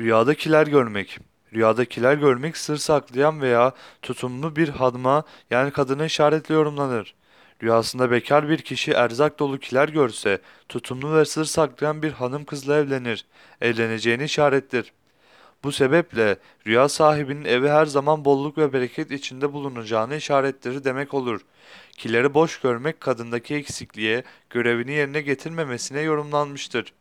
Rüyadakiler görmek. Rüyadakiler görmek sır saklayan veya tutumlu bir hadma yani kadına işaretle yorumlanır. Rüyasında bekar bir kişi erzak dolu kiler görse tutumlu ve sır saklayan bir hanım kızla evlenir. Evleneceğini işarettir. Bu sebeple rüya sahibinin evi her zaman bolluk ve bereket içinde bulunacağını işaretleri demek olur. Kileri boş görmek kadındaki eksikliğe, görevini yerine getirmemesine yorumlanmıştır.